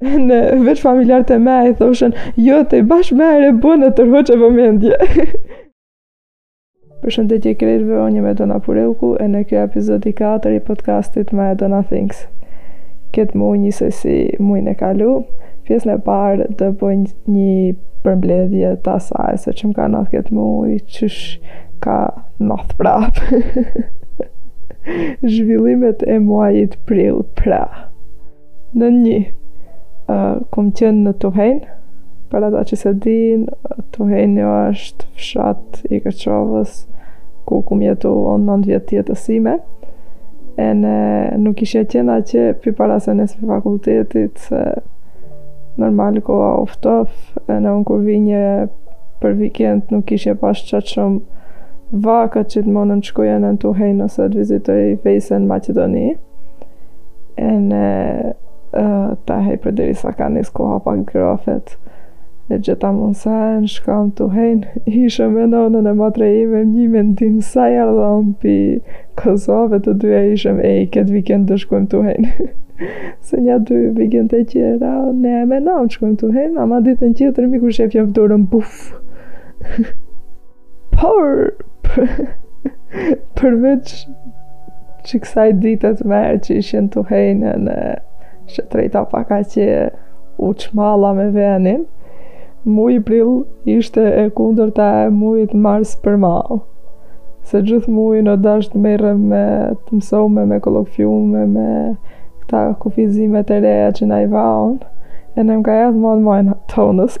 ene veç familjarët më thoshin, jo te bash mirë bone tërhoqe vëmendje. Përshëndetje krejtëve, unë jam Edona Purelku ene kjo epizodi 4 i podcastit Edona Thinks. Këtë muj njëjtë si mujn e kalum, pjesën e parë do bëj një përmbledhje të asaj, se ç'më ka ndodh këtë muj çka ka ndodh pra. Zhvillimet e muajit prill pra. Në një, kom qenë në Tuhin, për ata që s'e din, Tuhini është fshat i Kërçovës, ku kom jetu nëntë vjet t'jetës sime, ene nuk kishe qen atje përpara se nisa fakultetin, se normal koha u ftof, ene unë kur vinje për vikend nuk kishe pas qaq shumë vakt që të munen të shkoja në Tuhin ose të vizitoj fisin në Maqedoni. Ene uh, tani përderisa ka nis koha pak ngrofet. E gjeta mundësinë shkam Tuhin, ishëm me nonën e motra ime, një mendim sa erdhëm pi Kosove të dyja ishem, e i këtë vikend të shkojmë Tuhin. se nja dy vikende tjera, ne e menam shkojmë Tuhin, ama ditën tjetër mi kur shef jashtë borën, buf! Por, përveç që kësaj dite të mirë që isha n'Tuhin ene që krejt pak aq u çmalla me venin, muji prill ishte e kundërta e mujit mars për malë. Se gjithë mujin u dasht merrem me të mësome, me kolokfiume, me këta kufizimet e reja që na i vunë, ene më ka ardh në majë t'hunës.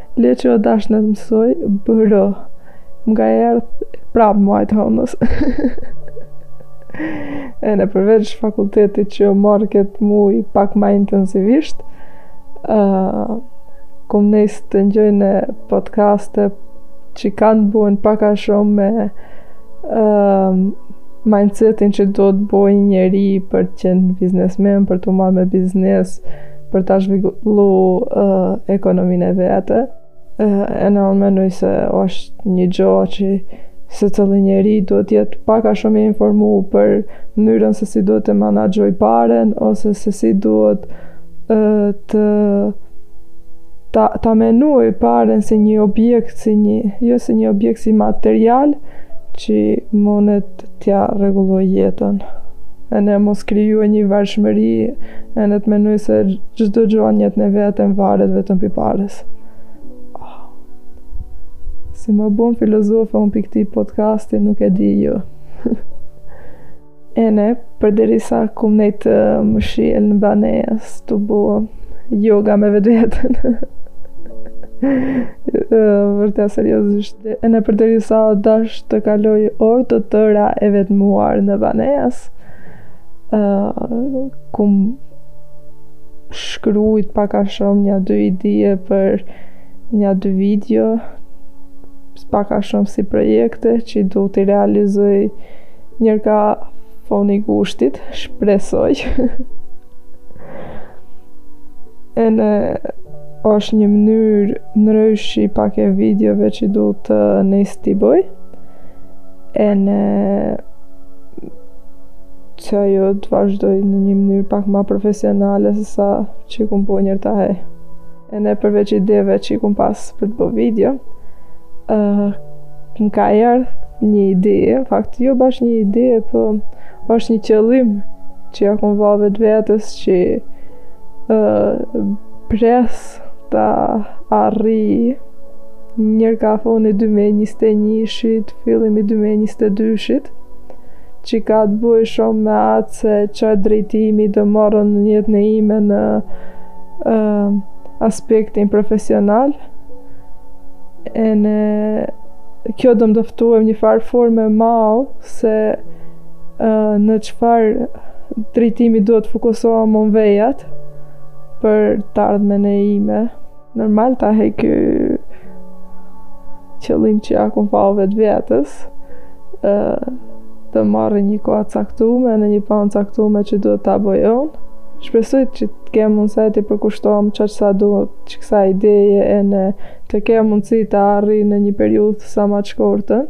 Le që u dasht të mësoj, bërë, më ka erdhë pra n'majë të hunës. ene përveç fakultetit që u marr këtë muaj pak ma intensivisht, uh, kom nis të ngjoj podcaste që kanë bojn pak a shumë me uh, mindsetin që duhet bojë njeri për të qenë biznesmen, për t'u marrë me biznes, për ta zhvillu ekonominë e vete ene unë menoj se është një gjo që secili njeri duhet të jetë pak a shumë i informu për mënyrën se si duhet të menaxhojë paren ose se si duhet të ta, ta menojë paren si një objekt si një, jo si një objekt si material që munet t'ja rregullojë jetën ene mos krijue nji varshmëri ene të menojë se çdo gjo në jetën e vet nvaret vetëm pi pares oh. si më bun filozofe un pi këtij podcasti nuk e di jo ene përderisa kum nejt të mshiel në banes të bo yoga me vetveten vërtet seriozisht Ene përderisa dash të kaloj orë të tëra e vetmuar në banes, uh, kum shkrujt pak a shumë nja dy ide për nja dy video, pak a shumë si projekte që du t'i realizoj njer ka funi gushtit, shpresoj. ene Është një mënyrë ndryshe pak e videove që du të nejs t'i boj. Ene që ajo të vazhdojë në një mënyrë pak ma profesionale se sa që i kum bo njer tahe. Ene përveç ideve që i kum pas për të bo video, uh, më ka ardh një ide, fakt jo bash një ide, po është një qëllim që ja kum vau vetvetes që uh, Pres ta arrij njer ka funi 2021-shit, fillimi 2022-shit, që ka të bëjë shumë me atë se çfarë drejtimi do morr në jetën e ime në uh, aspektin profesional. Ene kjo do më dëftue në njëfarë forme mau se uh, në çfarë drejtimi duhet të fokusohem më vejat. për të ardhmen e ime. Normal tahe ky qëllim që ja kum vau vetvetes, do të marrë një kohë t'caktume, ene një punë t'caktume që duhet ta boj unë. Shpresoj që të kem mundësi t'i përkushtohem qaq sa duhet kësaj ideje ene të kem mundësi ta arrij në një periudhë sa ma të shkurtën.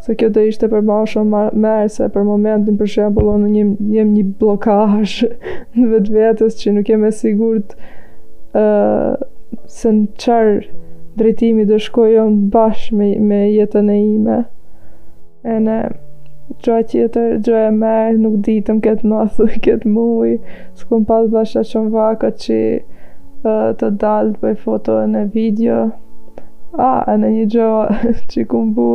se kjo do ishte për mau shumë ma mirë se për momentin për shembull unë jem në një bllokazh në vetvetes që nuk jem e sigurt ë uh, se në çfarë drejtimi do shkoj unë bashkë me, me jetën e ime ene gjoja tjetër, gjoja e mirë, nuk di, në këtë, në këtë muj, s'kom pas bash aq shumë vakt që uh, të dal boj foto ene video. A, ene një gjë që kum bu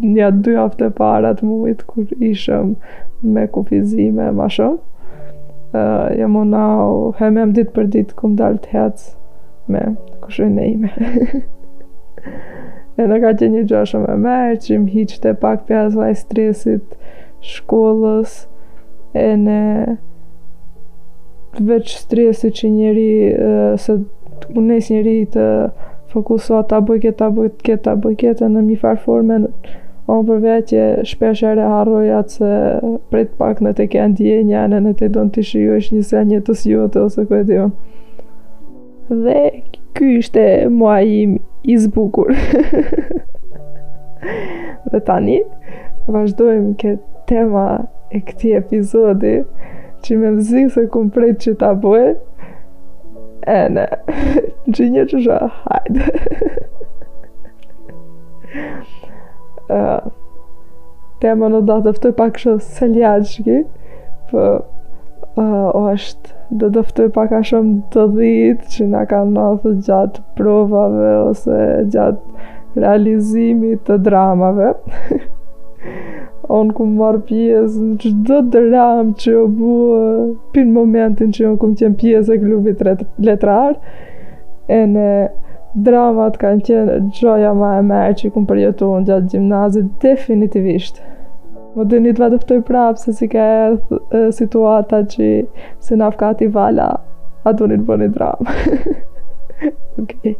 në dy haftë e parat mujt, kur ishëm me kufizime ma shumë, uh, jam mundu, hemen ditë për ditë, kum dalë të hec me kushrinën time. ene ka qenë një gjë shumë e mirë, që më hiqte pak prej asaj stresit, shkollës ene veç stresi që njeri se të punes njeri të fokusohet ta bëj këtë, ta bëj këtë, ta bëj këtë në një farë forme o për vete shpesh e harroj atë se prejt pak në të ke ndjenja ene të don të shijojsh një sen në jetës jote ose këtë jo Dhe ky ishte muaji im i zbukur. dhe tani, vazhdojmë ke tema e këtij epizodi, që mezi se kum prejt që ta bëj, ene, që një që shë, hajde. uh, tema në datë, të pak shë se ljatë që Po, është, do dëftoj pak a shumë ndodhitë që na kanë ndodh gjatë provave ose gjatë realizimit të dramave. Unë kum marrë pjesë në çdo dramë që u bu pi në momentin që unë kum qenë pjesë e klubit letrar ene dramat kanë qenë gjoja ma e mirë që kum përjetun gjatë gjimnazit definitivisht. Më doni t'va dëftoj prapë se si ka erdh situata që si na fkati vala. A doni të bëni dramë. Okej.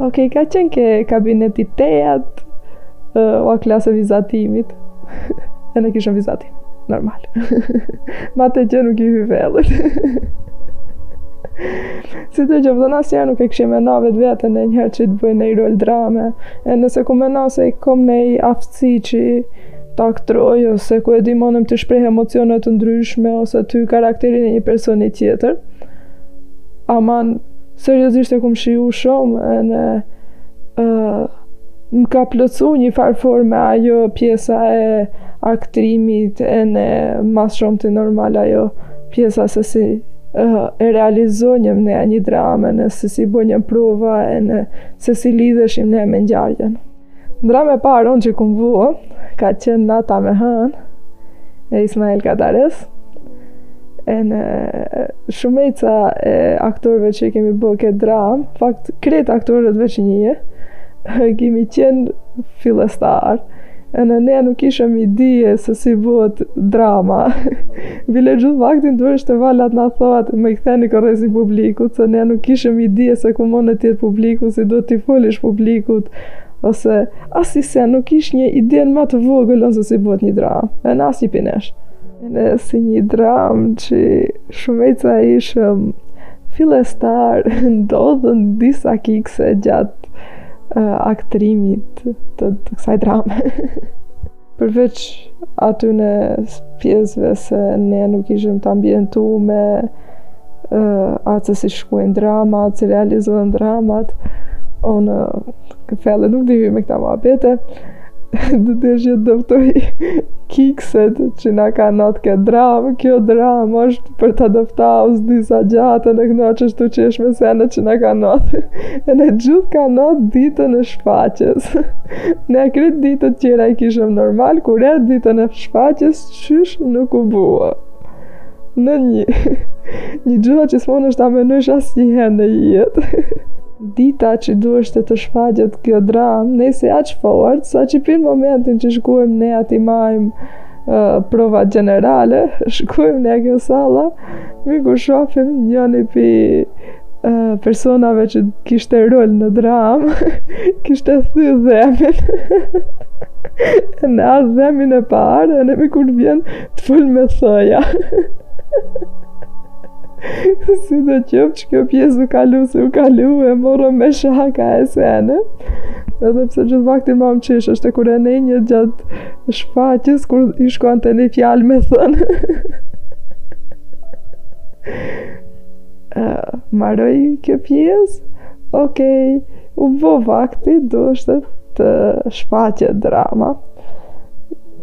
Okej, ka qenë ke kabineti i tejat o a klasa e vizatimit. ene kishëm vizatim. Normal. Ma të gjë nuk i hyvellit. Sidoqoftë dhe asnjëherë nuk e këshë mena vetveten nenjëherë që të bëj nej rol drame. Ene s'e kum mena se i kom nej aftësi që të aktroj, ose ku e di munem të shpreh emocione të ndryshme, ose t'hy karakterin e një personi tjetër. Aman, seriozisht e kum shiju shumë, ene... Më ka plotësu një farë forme ajo pjesa e aktrimit ene ma shumti normal ajo pjesa se si e realizonjëm ne një dramë ene se si bënjëm prova ene se si lidheshim ne me ngjarjen. Drama e parë unë që kum vu ka qenë Nata me hënë e Ismail Kadaresë ene shumeca e aktorëve që kemi bo këtë dramë, fakt krejt aktorët veç një, kemi qenë fillestarë. Ene ne nuk ishëm në dije se si bëhet drama. Bile gjithë vaktin të është të valat në thotë, mo i ktheni kërrizin publikut, se ne nuk ishëm në dije se ku mun të jetë publiku, si do t'i folish publikut, ose as se nuk kishëm idenë ma të vogël se si bëhet një dramë. Ene asnjë pi nesh. Ene si një dramë që shumeca ishëm fillestarë ndodhën disa kikse gjatë uh, aktrimit të, të kësaj drame. Përveç atyne pjesëve se ne nuk ishëm të ambientum me uh, atë se si shkuen dramat, si realizohen dramat, o në këthele nuk divi me këta muhabete, dojshe t'ju dëftoj kikset që na ka nodh ke dramë, kjo dramë është për të dëftu disa gjatë në këna që shtu qeshme sene që na ka nodh. Ene gjithë ka nodh ditën e shfaqjes. Ne krejt ditët tjera i kishëm normal, kur e ditën e shfaqjes qysh nuk u bua. Ene një, një gja që s'mun ta menojsh asnjëherë në jetë. Dita që duheshte të shfaqet kjo dramë, nese aq fort, sa që pi n'momentin që shkuem ne t'i majmë uh, provat gjenerale, shkuem ne kjo sala, mi kur shofim njoni pi personave që kishte rol në dramë, kishte thy dhëmin. Ene atë dhëmin e parë, ene mi kur vjen Të folë me th-ja. sidoqoftë kjo pjesë u kalu, si u kalu, e morëm me shaka e sene. Edhe pse gjithë vakti ma më qishë, është e kur ene gjatë shfaqjes, kur i shkuante një fjalë me th-në. uh, maroj kjo pjesë, okej, okay, u bo vakti, duheshte të shfaqet drama.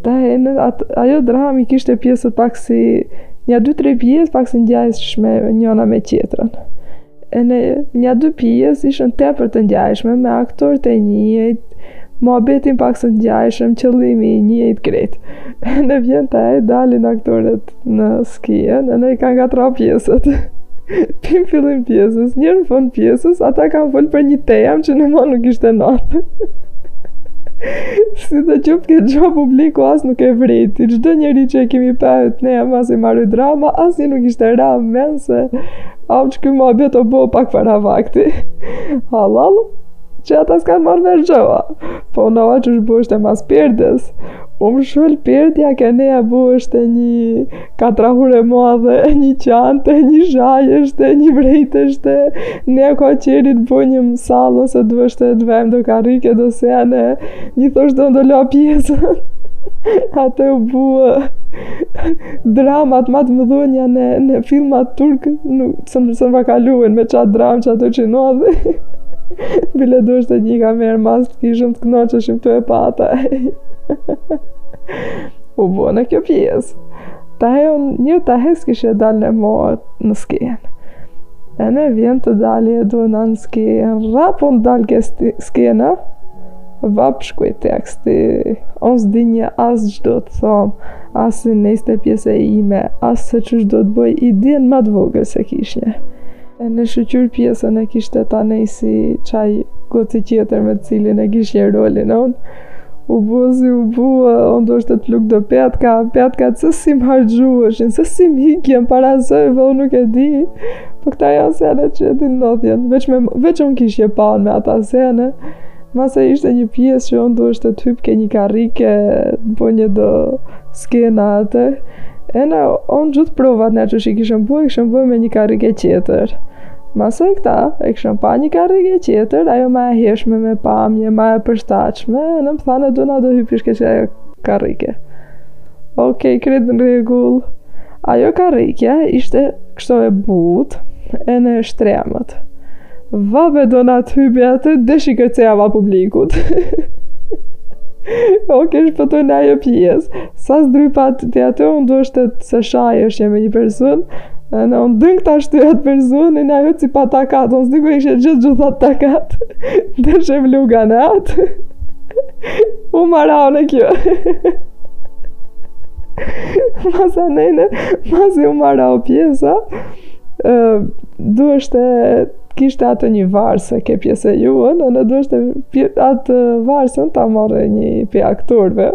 Ta ene, ajo dramë i kishte pjesët pak si nja dy tre pjesë pak si ngjajshme njona me tjetrën. Ene nja dy pjesë ishin tepër të ngjajshme me aktorët e njëjtë, muhabetin pak si ngjajshëm, qëllimi i njëjtë krejt. Ene vjen ta e dalin aktorët në skenë, ene i kanë ngatrru pjesët. Pi n'fillim pjesës, deri në fund pjesës, ata kanë folë për një temë që në ma nuk ishte nodh. sidoqoftë këtë gjo publiku as nuk e vrejti, çdo njeri që e kemi pyt ne masi maroi drama, asnjë nuk ishte ra n'men se avë që këmë abje të bo pak para vakti. Halal, që ata s'kanë marrë me gjoa, po në oa që shbu është e mas perdes. Po u mshel perdja ke ne u bu një katrahurë e madhe, një qante, një shajshte, një vrajtshte, ne ka qerit bo një mësal ose du është të vem do karike do sene, një thosh do ndo la pjesën. Atje u bu dramat ma të mdhoja në, në filmat turk nuk së më së kaluin me qatë dramë që ato që në adhe bile do është një kamerë mas Ti shumë të kënaqshme e pata. U bo ene kjo pjesë. Ta heon një ta hes kishe dal në mor në skenë. Ene vjen të dali Edona në skenë. Rapon del ke skena. Vap shkuj teksti. Un s'dijne as ç'do të thom. As si niste pjesa ime. As se ç'do të boj, iden ma të vogël s'e kishne. Ene shyqyr pjesën e kishte tanë njësi qaj goci tjetër me cilin e kishnje rolin un. U bu si u bu, un duheshte të fluk do petka, petkat se si m'harxhueshin, se si m'hikjen, parazojve, un nuk e di. Po këta janë sene që edhe ndodhjen, veç, me, veç un kishnje punë me ata sene. Masi ishte një pjesë që unë duheshte të hypë ke një karrike, të bonje do skena atje. E në unë gjithë provat në që që i kishëm bu, i kishëm bu me një karrike tjetër. Masi këta e kishëm pa një karrike tjetër, ajo ma e hijshme me pamje, ma e përshtatshme, ene më thanë Edona do hypish ke qajo karrike. Ok, krejt në rregull. Ajo karrikja, ishte kështu e butë, ene e shtremët. Vajt Edona të hypi atje, deshi kërce ava publikut. ok, shpëtoi ene ajo pjesë. Sa zdrypa te atje, unë duheshte të shajshe me një person, ene unë duke të ashtu e atë person, e në ajo që pa takat, unë së dykoj ishe gjithë gjithë atë takat, dëshem luga në atë. U maru ene kjo. Masanej, masi u maru pjesa, duheshte të kishte atë një varse, ke pjesa jonë, ene duheshte atë varsën ta marrë një prej aktorëve.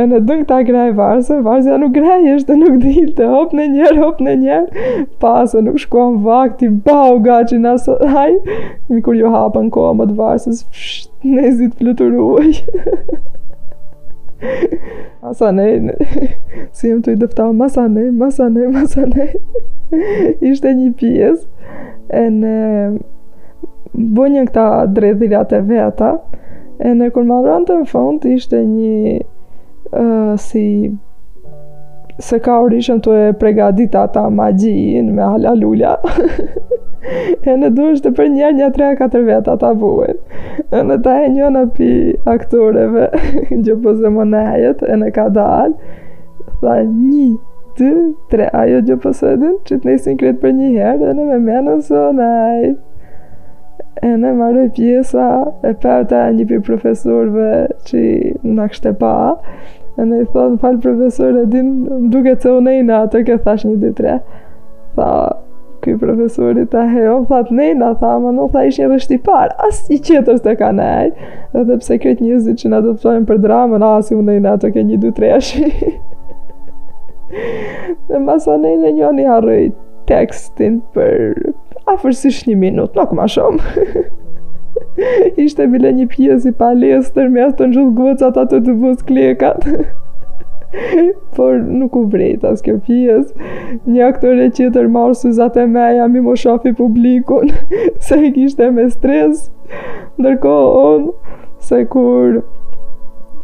Ene duke ta graj varsën, varsja nuk grajeshte dhe nuk dilte, hop në njerë, hop në njerë, pse nuk shkon vakti, bau gacin asë, haj, mi kur ju hapën kokrrat e varsës, psh, Nisi të fluturojë. Masanej, si jem tuj dëfta, masanej, masanej, masanej. Ishte një pjesë, ene bonjën këta dredhilat e veta, ene kur maronte në fund, ishte një uh, si se ka orishën tue pregadit ata magjin me hala lula ene dushte përnjëherë një tre katër vetë ata buen ene tahe njëna pi aktoreve gjë po zë më nejet ene ka dal tha një dy tre ajo gjë po së edhin që të nisin kretë për një herë dhe unë me menën se nej e në marrë pjesa e pyta një pi profesorve që na kishte pa Ene i thom, fal profesor, e din, më duke të unë e në atë, ke thash një dy tre. Tha, kyj profesori, tahe, o, tha të nejna, tha, ma nuk, tha, ish një rreshti i parë, asnjë tjetër s'ka nej, edhe pse kretë njerëzit që në të pytojnë për dramën, a, si më nejna, të ke një dy treshi. Dhe masanej njëni harrojt. tekstin për afërsisht një minut, nuk ma shumë. Ishte bile një pjesë i palestër me ato në gjithë gocat ato të bëzë klekat. Por nuk u vrejt as kjo pjesë. Një aktore tjetër marr syzat e meja mos shofi publikun se i kishte me stres. Ndërkohë unë se kur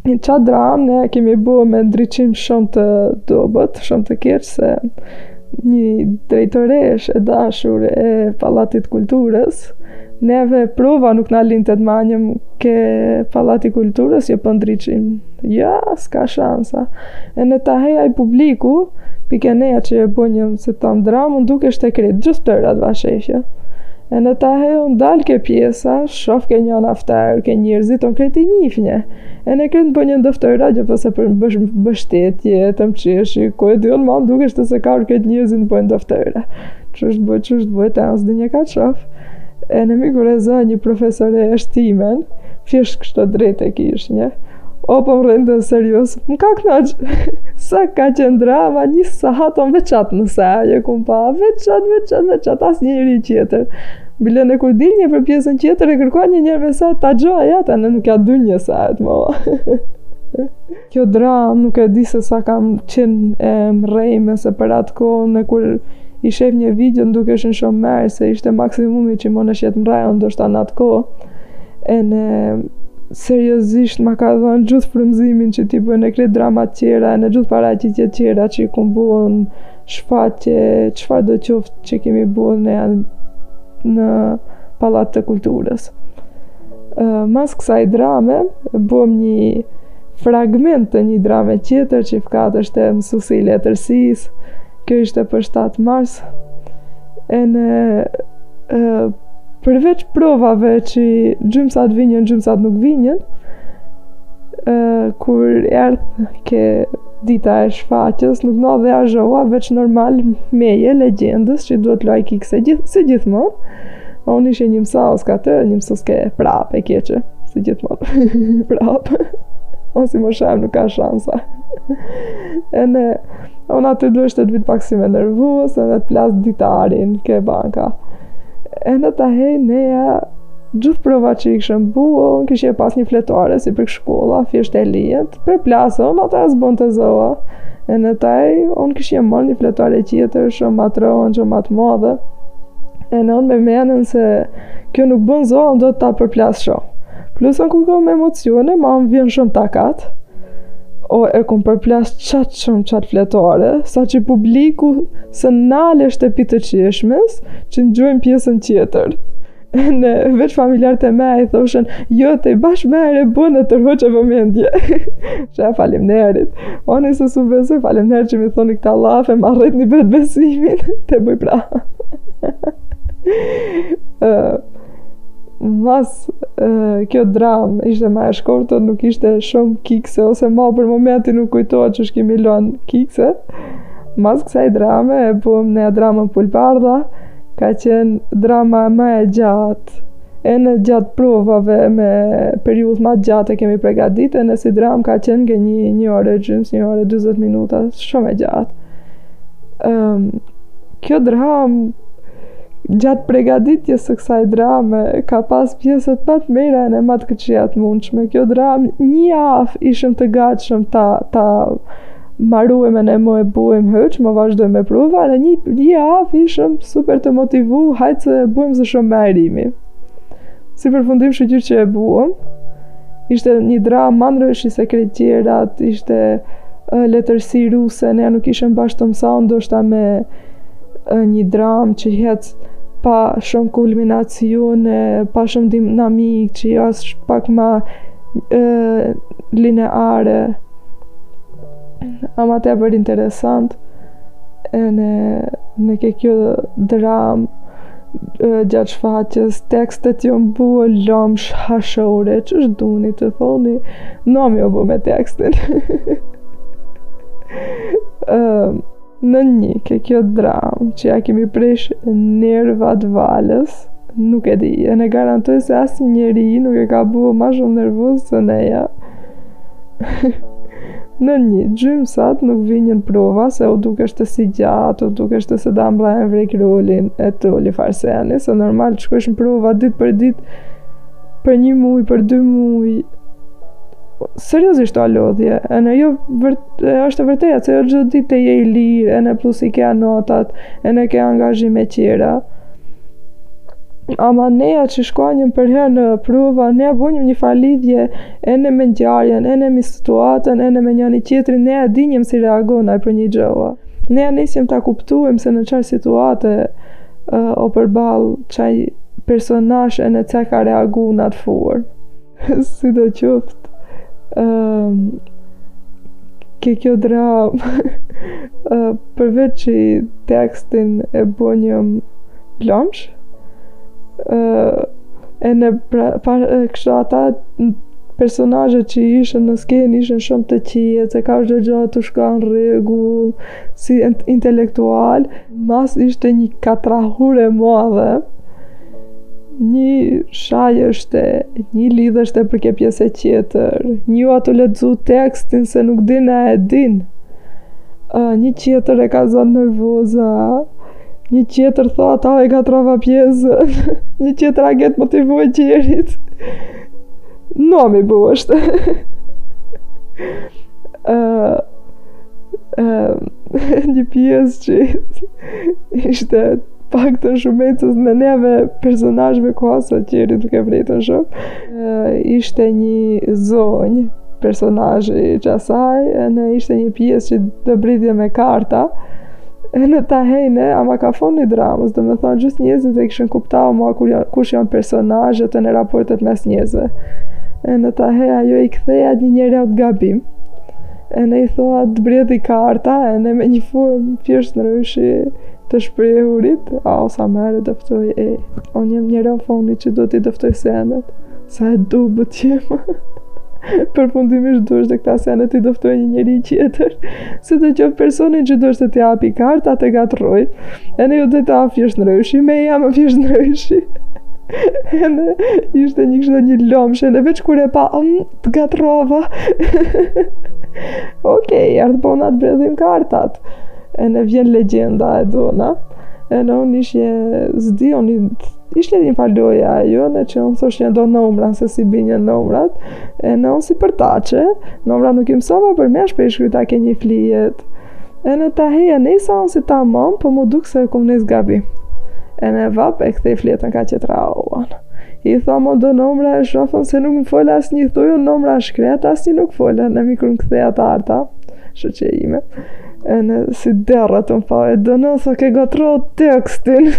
në qat dramë ne kemi bo me ndriçim shumë të dobët, shumë të keq se një drejtoresh e dashur e Pallatit Kulturës, neve prova nuk na linte të manjëm ke Pallati Kulturës, jo po ndriçim. Ja, s'ka shansa. Ene tahe aj publiku, pi ke neja që e bënjëm se tam dramën dukeshte kretë, gjysë terr atë vasheshja. Ene tahe unë dal ke pjesa, Shof ke një naftar, ke njerëzit, unë krejt i njifnje. Ene krejt bënjen ndo ftyra gje për se për mbështetje, të më qeshi, ku e di unë ama më dukeshte se ka orë krejt njerëzit më bëjnë ndo ftyra. Ç'është bë, ç'është bë, ta unë s'dinje ka shof. Ene dikur e zë një profesoreshë timen, thjesht kështu drejt e kishnje. O po më rrinte serioz, më ka knaq, sa ka qenë drama, një sahat unë veç atë në sy e kum pa, veç atë, veç atë, veç atë, asnjë njeri tjetër. Bile unë kur dilnje për pjesën tjetër e kërkonje njëherë me sy ta gjaj atë, unë nuk e dinje sa e të mo. Kjo dramë nuk e di se sa ka qenë e mrrijme se për atë kohë unë kur i shifnje video më dukeshin shumë mirë se ishte maksimumi që munshim të mrrijmë ndoshta në atë kohë. Ene Seriozisht ma ka dhënë gjithë frymëzimin që t'i bëj ene kretë dramat tjera ene gjithë paraqitjet tjera që i kum buën shfaqje çfarëdo qoftë që kemi buën në, në pallat të kulturës. Mas kësaj drame, buëm një fragment të një drame tjetër që i fkatështe Mësusi i letërsisë, kjo ishte për 7 mars, Ene, përveç provave që gjymësat vinjën, gjymësat nuk vinjën, e, kur erdh ke dita e shfaqjes, nuk ndodhi asgjoa, veç normal meje, legjendës, që duhet të loj kikse, gjith, si gjithmonë. A unë ishe një mësause ke atë, një mësause prapë e keqe, si gjithmonë, prapë. Ose më shemë nuk ka shansa. ene... Unë aty duheshte të vi pak si me nervoz, edhe të plas ditarin, ke banka. Ene atëher, neja, gjithë provat që i kishëm bu, unë kishe pas një fletore, si për shkolla, thjesht e lehtë, përplas, unë atë e s'bonte zoa. Ene atëher, unë kishe marrë një fletore tjetër, shumë ma të rondë, shumë ma të madhe. Ene unë me menën se kjo nuk bon zoa, unë do të ta përplas shumë. Plus unë kur kam me emocione, ma më vjen shumë takat. O, e kumë përplas qaq shumë qatë fletore, saqë publiku s'e naleshte pi të qeshmes, që ngjojnë pjesën tjetër. Ene veç familjarët e mi thoshen, jo, ti bash me e rebën e tërhoqe vëmendjen. Shumë faleminerit. O, nëse s'ju besoj, faleminerit që m'i thoni këta llafe, ma rritni vetëbesimin, të bëj pra. uh, mas kjo dramë ishte ma e shkortër, nuk ishte shumë kikse, ose ma për momentin nuk kujtohet që ç'kimi lonë kikse. Mas kësaj drame e buëm dramën Pulëbardha, ka qenë drama ma e gjatë. Ene gjatë provave me periudhë ma të gjatë e kemi pregadit, ene si dramë ka qenë nja një, një orë e gjymsë, një orë e 40 minuta, shumë e gjatë. Um, Kjo dramë gjatë pregaditjes së kësaj drame ka pas pjesët ma të mira ene ma të këqijat e mundshme. Kjo dramë një javë ishim të gatshëm ta ta maruem ene mo e buim hiç, mo vazhdojmë me prova, ene një javë ishim super të motivu, hajt se e buim se shumë me arimi. Si përfundim shyqyr që e buëm, ishte një dramë ma ndryshe se këto tjerat, ishte letërsi ruse, ne nuk ishëm bash të mësa, ndoshta me një dramë që është pa shumë kulminacione, pa shumë dinamikë, që asht pak ma lineare, ama tepër interesante, ene, ene ke kjo dramë, gjatë shfaqjes, tekstet jon bua lomsh, hashure, çësh duni të thoni, nomi jo bu me tekstin. ene një, ke kjo dramë, që ja kemi prish nervat Valës, nuk e di, ene garantoj se asnjeri nuk e ka bua ma shumë nervoz se neja. Në një gjymsat nuk vinjën prova se u dukeshte si gjatë, u dukeshte se da mbra e vrek rolin e troli farseni, se normal të shkosh në prova dit për dit për një muj, për dy muj. Seriozisht o lodhje, ene jo vërt, e është e vërtetë se jo gjithë ditët je i lirë, ene plus i ke anotat, ene ke angazhime qera. Ama neja që shkonjëm përherë në prova, neja bonjëm një farë lidhje, ene me ngjarjen, ene me situatën, ene me njëri-tjetrin, ne e dinjëm si reagon ai për një gjë. Ne e nisim ta kuptojmë se në çfarë situate uh, o përballë çaj personazh ene çka ka reagu në atë formë. sido qoftë, um, ke kjo dramë, uh, përveç që tekstin e bonjëm Lomsh ene pra, pa, kështu ata personazhet që ishin në skenë ishin shumë të qetë, se ka çdo gjë tu shku në rregull, si intelektual, mas ishte një katrahurë e madhe, një shajshte, një lidhshte për ke pjesa tjetër, një o tu lexu tekstin se nuk din e din, një tjetër e ka zënë nervoza, Një tjetër tha ta e gatrova pjesën. Një tjetër a getë motivoj gjerit. Nomi bu është. uh, uh, një pjesë që ishte paktën shumicës në neve personazheve ku asë atë qeri duke e vrejtë në shumë. Uh, ishte një zonjë personazhi i asaj, ene ishte një pjesë që të bridhje me karta, ene tahej ne, ama ka fundi i dramës, domethënë gjithë njerëzit e kishin kuptu ama kur janë, kush janë personazhet ene raportet mes njerëzve. Ene tahej, ajo i ktheja një njeriut gabim. Ene i tha të bredhi karta, ene me një formë pjesht në rëshi të shprehurit, a o sa mirë dëftoj, e o një njeri o fundi që do t'i dëftoj sendet. Sa e dobët që e ma. Përfundimisht dushte këta sene t'i doftoj një njeri qeter. Se të gjë personin që dushte t'ja hapi kartat, atë e gatroi. Ene jo dhe ta fjesht në rëshi, me jam a fjesht në rëshi. Ene ishte një kështu një lomsh, ene veç kur e pa, um, të gatrova. Okej, ardhë bona të bredhim kartat. Ene vjen legjenda e dona. Ene unë ishje zdi, unë Ishte një farë loje ajo, në që unë thoshna do nëmra, se si bijnë nëmrat, ene unë si për tache, nëmra nuk i msova përmensh po i shkrujta ke një fletë. Ene ta heja, ne sa unë si tamom, por po m'u duk se kum nejs gabim. Ene vrap e kthej fletën ka qetra anë. I thom do nëmra e shofën se nuk më fol asnjë thuju, nëmra shkret, asnjë nuk fol, në mikrën këthe atë Arta, shoqja ime. Ene si derra të më fa, e do në sa ke gatro tekstin.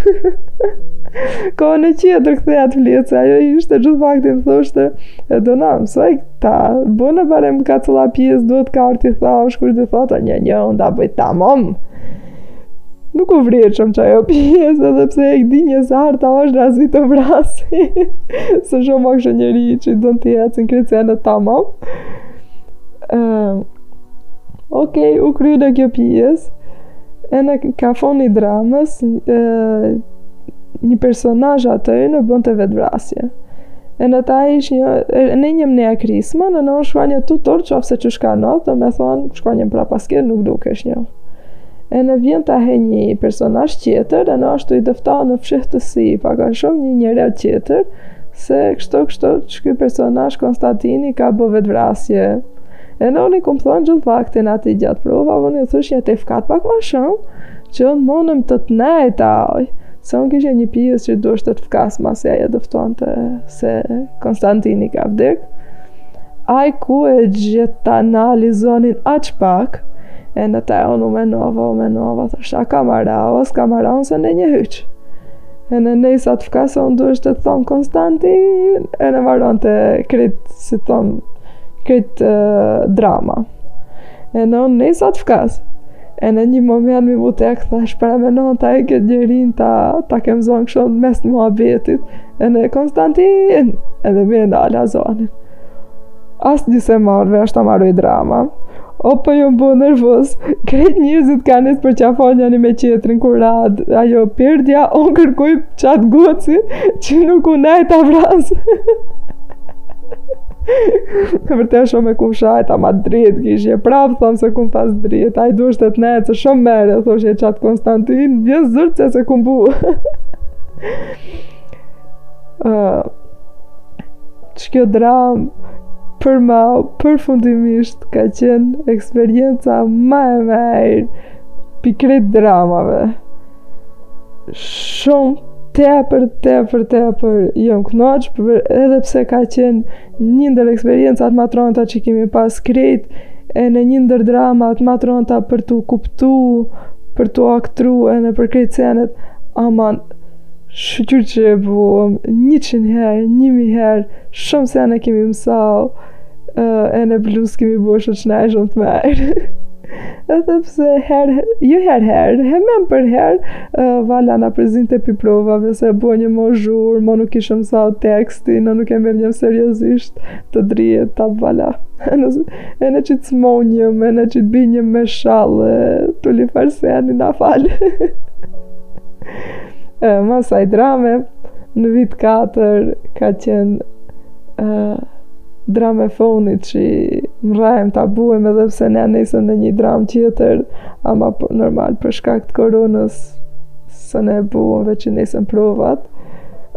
Ka ana qetër kthe atë fletë, se ajo ishte gjithë faktin të thoshte, e do në sa i këta, bone barem ka cëla pjesë, duhet ka Arti tha, është kur të thota, një një, unë da bëj tamom. Nuk u vërejt qajo pjesë, edhe pse e këdi një se Arta është razi të vrasi, se shumë akshë njëri që i do në të jetë, se në krejt senet tamom. Okej, okay, u kry ene kjo pjesë. Ene ka funi dramës, e, një personazh atëherë bon vetëvrasje. Ene tash një, ene nimë një krisma, në ene shkon një doktor që ofse që shka në, domethonë, shkon mprapa skenës, nuk dukeshte. Ene vjen të he një personazh tjetër, ene ashtu i dëfta në fshehtësi, pa ka shumë një njëre tjetër, se kështu kështu që ky personazh Konstantini ka bë vetvrasje. Ene unë i kom thënë gjithë faktin atij gjatë provave, i thoshja të fkat pak ma shumë, që në monëm të të nejtë ajë. Se unë kishna një pjesë që dueshte të fkas, masi aj dëftonte se Konstantini ka vdek. Aj ku e gjeti ta nal zonin aq pak, ene taj unë u menova, u menova, thash ka mara, ose ka mara, unë se në një hiç. Ene nejsa të fkas, unë dueshte thom Konstantin, ene maronte krejt, si thonë, krejt uh, drama. Ene unë nejsa të fkas. Ene një moment mi mu të e këtha, shpera me në ta e këtë njërin, ta, ta kem zonë kështu në mes të muhabetit. Ene Konstantin, edhe mi e nala zonin. Asnjë s'e marrë vesht a maroi drama. O për po jo më bo nervoz, krejt njerëzit ka nejs përqafen njani me qetrin kur ra ajo perdja, o kërkoj qatë goci që nuk u nej ta vras. Në vërtet shumë e kum shajt, ama drejt kish, e prapë thom se kum pas drejt, ai dueshte të nejtë, se shumë mere, thoshe qatë Konstantin, vjen zërë se se kum bo. Ç'kjo dramë për mau përfundimisht ka qenë eksperienca ma e mejrë pi krejt dramave. Shumë tepër, tepër, tepër jom knaq, por edhe pse ka qenë një ndër eksperiencat ma t'ronta që kemi pas krejt, ene një ndër dramat ma t'ronta për t'u kuptu, për t'u aktru ene për krejt senet, aman, Shyqyr që e buëm, njëqin herë, një mi herë, shumë sene kemi mësau, ene plus kemi buë shoqni shumë të mirë. edhe pse herë, jo herë herë, hemen përherë, vala na përzinte pi provave, se bojnim zhurmë, a nuk kishim mësau tekstin, a nuk e mirrnim seriozisht të drejtë, ta vala. Ene që të smonjëm, ene që të binjëm me shalë, të li farse janë në falë. e, mas asaj drame, në vit 4, ka qenë e, drama e funit që mrrajm ta buem edhe pse ne e nisëm ene një dram tjetër, ama po, normal për shkak të koronës, s'un e buem veç që nisëm provat.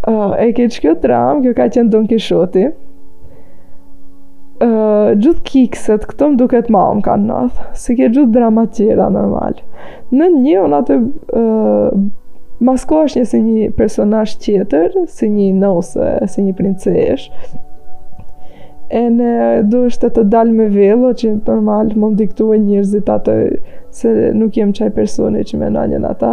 Uh, e ke që kjo dram, kjo ka qenë Don Kishoti, Uh, gjithë kikset këto më duket ma më kanë nodh si ke gjithë dramat tjera normal ene unë aty uh, maskoheshna si një personazh tjetër si një nuse si një princesh ene duheshte të dal me vello që normal mo më diktuen njerzit aty se nuk jem qaj personi që menojnë ata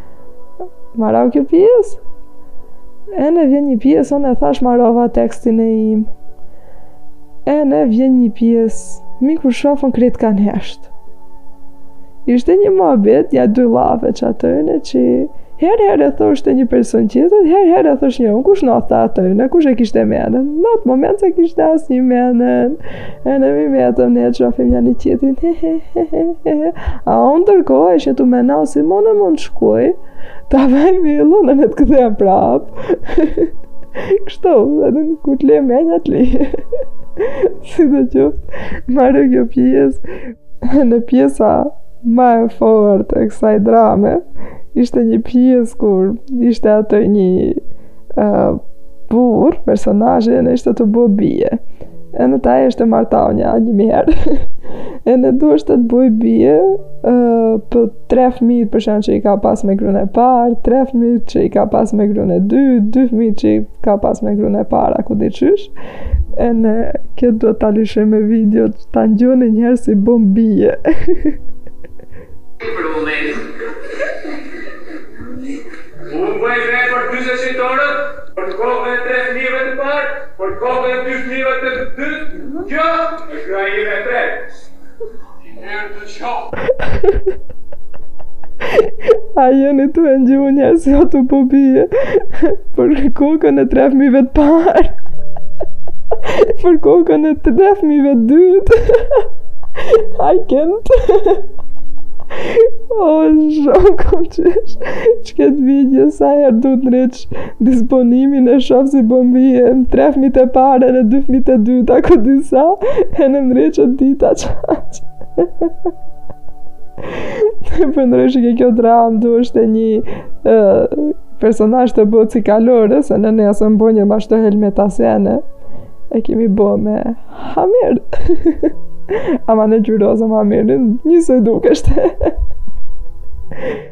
Marau kjo pjesë. Ene vjen një pjesë, unë e thash marova tekstin e im. Ene vjen një pjesë, mi kur shof un krejt kanë hesht. Ishte një muhabet, nja dy llafe që atëjnë, që herë herë e thoshte një person tjetër, herë herë e thoshna unë, kush në tha atëjnë, kush e kishte menën, në atë moment s'e kishte asnjë menën. Ene mi vetëm e shofim njani tjetrin, he he he he he he, a unë ndërkohë isha tu menau si mun e mund të shkoj, ta vaj vellon ene të kthehem prap. Kështu, edhe kur të le menja të le. Sido qoftë, marau kjo pjesë. Në pjesa më e fortë e kësaj drame ishte një pjesë kur ishte aty një uh, burr personazhi ene ishte tu bo be ene aj ishte martau nja një mi herë ene duheshte të boj be uh, për tre fëmijët për shembull që i ka pas me gruan e parë, tre fëmijët që i ka pas me gruan e dytë, dy fëmijët që i ka pas me gruan e parë, ku di qysh. Ene këtë do ta lishoj me video ta ngjoni njëherë si bom be. Unë bëj be për dy se shqitorët, për kokën e tre fëmijëve të parë, për kokën e dy fëmijëve të dytë, kjo është gruja ime tre. Ti një herë te kjo. A jeni të e një unja si o të po bije Për kokën e tre fmive të parë Për kokën e tre fmive të dytë I can't O, shumë kom qesh Qikët video sa herë du të disponimin e shof si bën be n', tre fmit e pare dhe dy fmit e dyta, ku disa ene ndreqet dita qaq. Ene përndryshe ke kjo dramë, luajshe një personazh të bëtë si kalore, se nëna jashtë me bo të helmetasene, e kemi bënë ma mirë. Ama e ngjyrosëm ma mirë, njësoj dukeshte.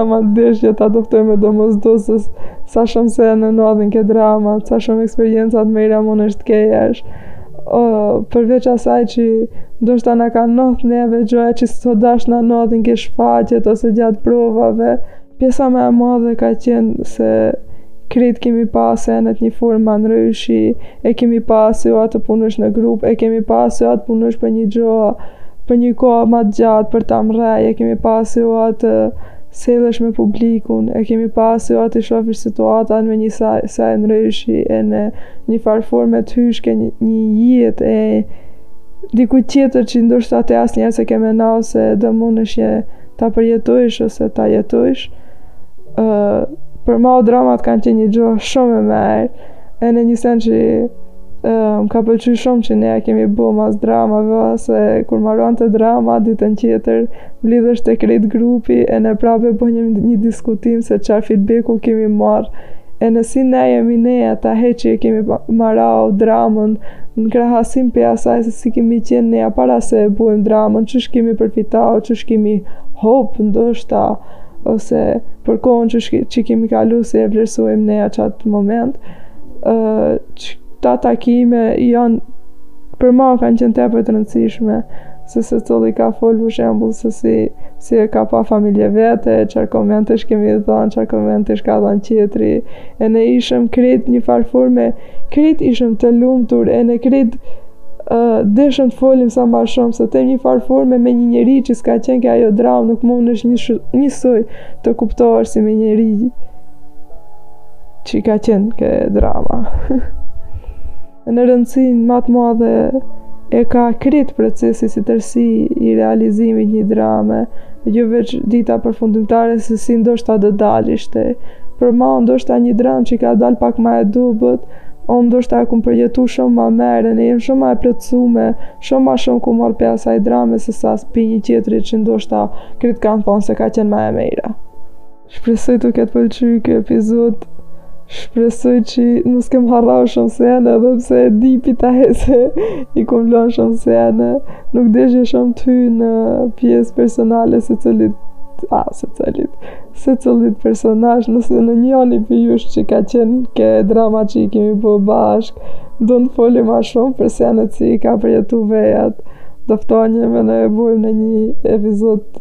Ama deshta ta njoftoj medoemos se, sa shumë sene ndodhin ke drama, sa shumë eksperiencat e mira amo ene t' këqijat. O, përveç asaj që ndoshta na ka ndodh neve gjona që s'dashtë ndodhin ke shfaqet ose gjatë provave, pjesa ma e madhe ka qenë se krejt kemi pas ene t' një formë ma ndryshe, e kemi pas ajo të punosh në grup, e kemi pas ajo të punosh për një gjo, për një kohë ma të gjatë për ta mrri, e kemi pas ajo të sillesh me publikun, e kemi pas ajo t'i shofësh situatat me një sy, sy ndryshe, ene n'një farë formë të hysh ke një, një jetë e dikujt tjetër që ndoshta ti asnjëherë s'e ke menu ose s'mundesh ta përjetojsh ose ta jetojsh. Uh, për mu dramat kanë qenë një gjo shumë e mirë, ene një sen që uh, më ka pëlqy shumë që ne kemi bo mas dramave, se kur maronte drama, ditën tjetër, mblidheshte krejt grupi, ene prapë bo një, një diskutim se çar feedbacku kemi marr, ene si ne jemi ni, tash që kemi maru dramën, në krahasim prej asaj se si kemi qenë ne, para se të bojmë dramën, çish kemi përfitu, çish kemi hup, ndoshta, ose për kohën që, që kemi kalu si e vlerësojmë ne atë moment, qito takime janë për mu kanë qenë tepër të rëndësishme, se secili ka folë për shembul se si, si e ka pa familja e vet, çarë komentesh kemi dhënë, çarë komentesh ka dhënë tjetri, ene ishëm krejt një far forme, Krejt ishëm të lumtur ene krejt uh, deshëm të folim sa ma shumë, se them një farë forme me një njeri që s'ka qenë ke ajo dramë, nuk mundesh një, njësoj të kuptohesh si me njeri që ka qenë ke drama. ene rëndësinë ma të madhe e ka krejt procesi si tërsi i realizimit një drame, jo veç dita përfundimtare se si ndoshta do dalishte për ma ndoshta një dram që ka dalë pak ma e dubët un ndoshta e kum përjetu shumë ma mer ene jem shumë ma e plotësume shumë ma shumë kum marrë pi asaj drame se sa pi një tjetri që ndoshta krejt kanë thonë se ka qenë ma e mejra Shpresoj të ketë pëlqy ky epizod. Shpresoj që mos kem harrau shumë sene edhe pse e di pita hese i kum lënë shumë sene. Nuk deshje shumë t'hy në pjesë personale secilit a, secilit secilit personash nëse nonjëni pi jush që ka qenë ke drama që i kemi bo bashk do në foli ma shumë për sene që i ka përjetu vejat dëftonje ene e bojmë në një epizod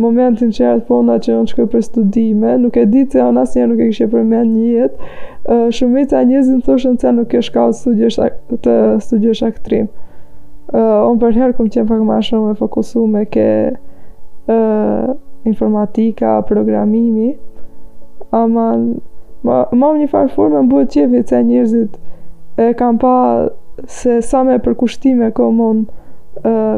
momentin që erdh puna që unë shkoj për studime, nuk e di se unë asnjëherë nuk e kisha përmen një jetë, shumica e njerëzit thoshin se nuk e shka të studiosh aktrim. Unë përherë kum qenë pak ma shumë e fokusume ke informatika, programimi, ama ma në njëfarë forme m'bohet qefi se njerëzit e kan pa se sa me përkushtim e kom unë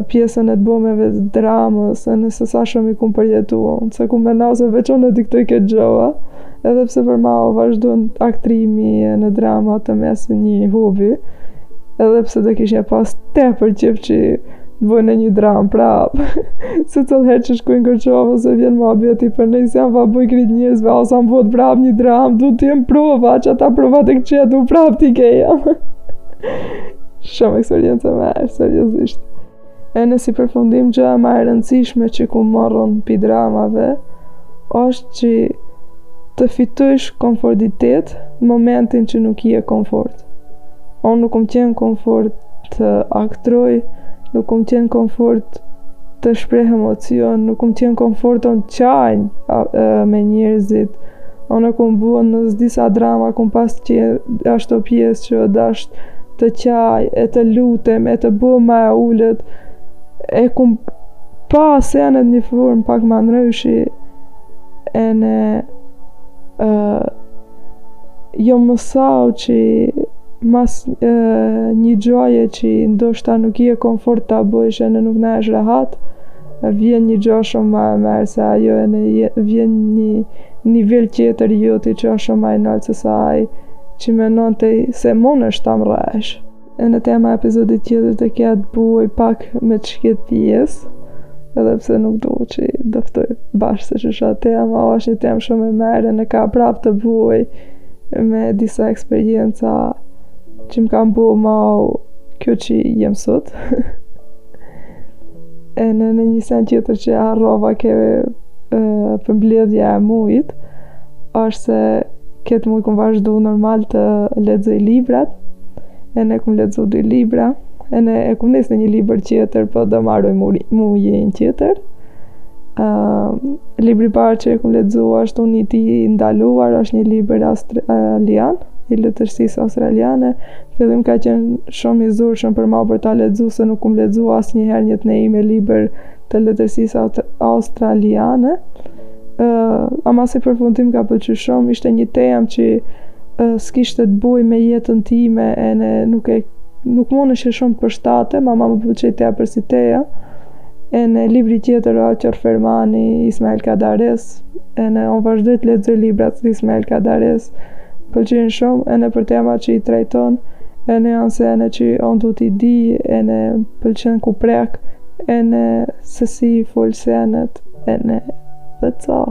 pjesën e të bomeve të dramës ene se sa shumë i kum përjetu unë se kum menu se veç unë e diktoj këtë gjo edhe pse për ma vazhdon aktrimi ene drama të mesë një hobi edhe pse do kishja pas tepër qef që Bojnë në një dramë prap. Se tërë herë që shkoj n'Kërçovë, ose vjen muabeti për nej sene, va bëj krejt njerzve, a sa m'bohet prap një dramë, du të jem n'prova, qata prova të këtë du prap t'i keja. Shumë eksperiencë e merë, seriozisht. Ene si përfundim gjëja ma e rëndësishme që kum marrë pi dramave, është që të fitojsh komfortitet në momentin që nuk je komfort. Unë nuk kum qenë komfort të aktroj, nuk kum qenë komfort të shpreh emocion, nuk kum qenë komfort të qaj me njerëzit. Unë kum bo në disa drama, kum pas qashtu pjesë që u dasht të qaj, e të lutem, e të bohem ma e ulët, e kum pa senet një formë pak ma ndryshe, ene... Jam mësau që mas një gjoje që ndoshta nuk je komfort ta bëjsh ene nuk nihesh rahat, vjen një gjo shumë ma e merë se ajo ene vjen një nivel tjetër joti që është shumë ma i nalt se sa aj që menoje se munesh ta mrejsh. Ene tema epizodit tjetër të kja të buaj pak me këtë pjesë, edhe pse nuk du që t'i dëftoj bash se çi është tema, po është një temë shumë e mërë, ene ka prap të buaj me disa eksperienca që më kan bu mu kjo që jem sot. ene një sen tjetër që harrova ke përmbledhja e mujit është se këtë muj kum vazhdu normal të ledzoj librat e në këmë ledzoj dy libra e në e këmë nesë në një liber tjetër për po do maroj mujin tjetër uh, libri i parë që e kum lexu është unë i ti ndaluar është një libër australian i letërsisë australiane Fillim ka qenë shumë i zurshëm për mu për ta lexu se nuk kum lexu asnjëherë një të nejime libër të letërsisë australiane. Uh, ama si përfundim ka pëlqy shumë, ishte një temë që uh, s'kishte të buj me jetën time ene nuk e nuk mundeshe shumë përshtate, ama më pëlqej tepër si temë. ene libri tjetër a Qorrfermani, Ismail Kadaresë, ene unë vazhdoj të lexoj librat e Ismail Kadaresë, pëlqejnë shumë, ene për temat që i trajton, ene janë sene që unë du t'i di, ene m'pëlqen ku prek, ene se si i fol senet, ene, dhe co,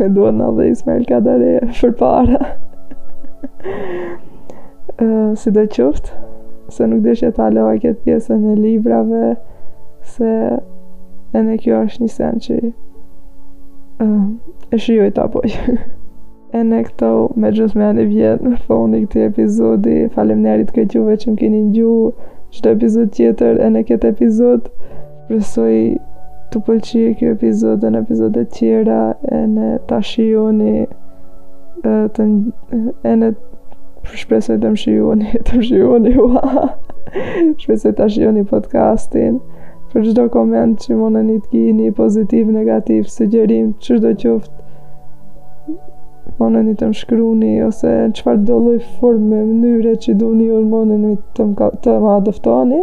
e duhet në dhe Ismail Kadare përpara, sido qoftë, se nuk desha ta loj këtë pjesën e librave se ene kjo është një sen që uh, e shijoj ta boj ene këtu me gjithë men i vjen funi këtij epizodi falemnerit krejt juve që më keni nigju çdo epizod tjetër ene këtë epizod Shpresoj t'ju pëlqejë kjo epizod ene epizodet tjera ene ta shijoni të ene shpresoj të më shijoni të më shijoni shpresoj ta shijoni podcastin për çdo koment që muneni të kini, pozitiv, negativ, sugjerim, çdo qoftë, muneni të më shkruni, ose në çfarëdo lloj forme, mënyre që doni ju muneni të më, të ma dëftoni.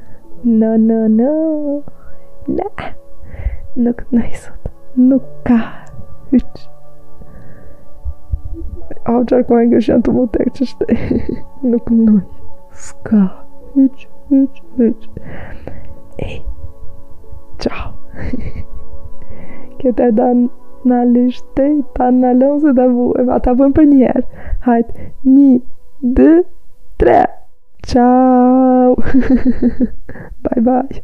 No, no, no. Na. Nuk ndaj sot. Nuk ka. Hiç. A u qarë kojnë kështë janë të mu tek që shte. Nuk ndaj. S'ka. Hiç, hiç, hiç. Ej. Ciao. Këtë e danë në lishte, ta në lënë se ta vuem. A ta vuem për njëherë. Hajt. Një, dy, tre. Ciao! bye bye!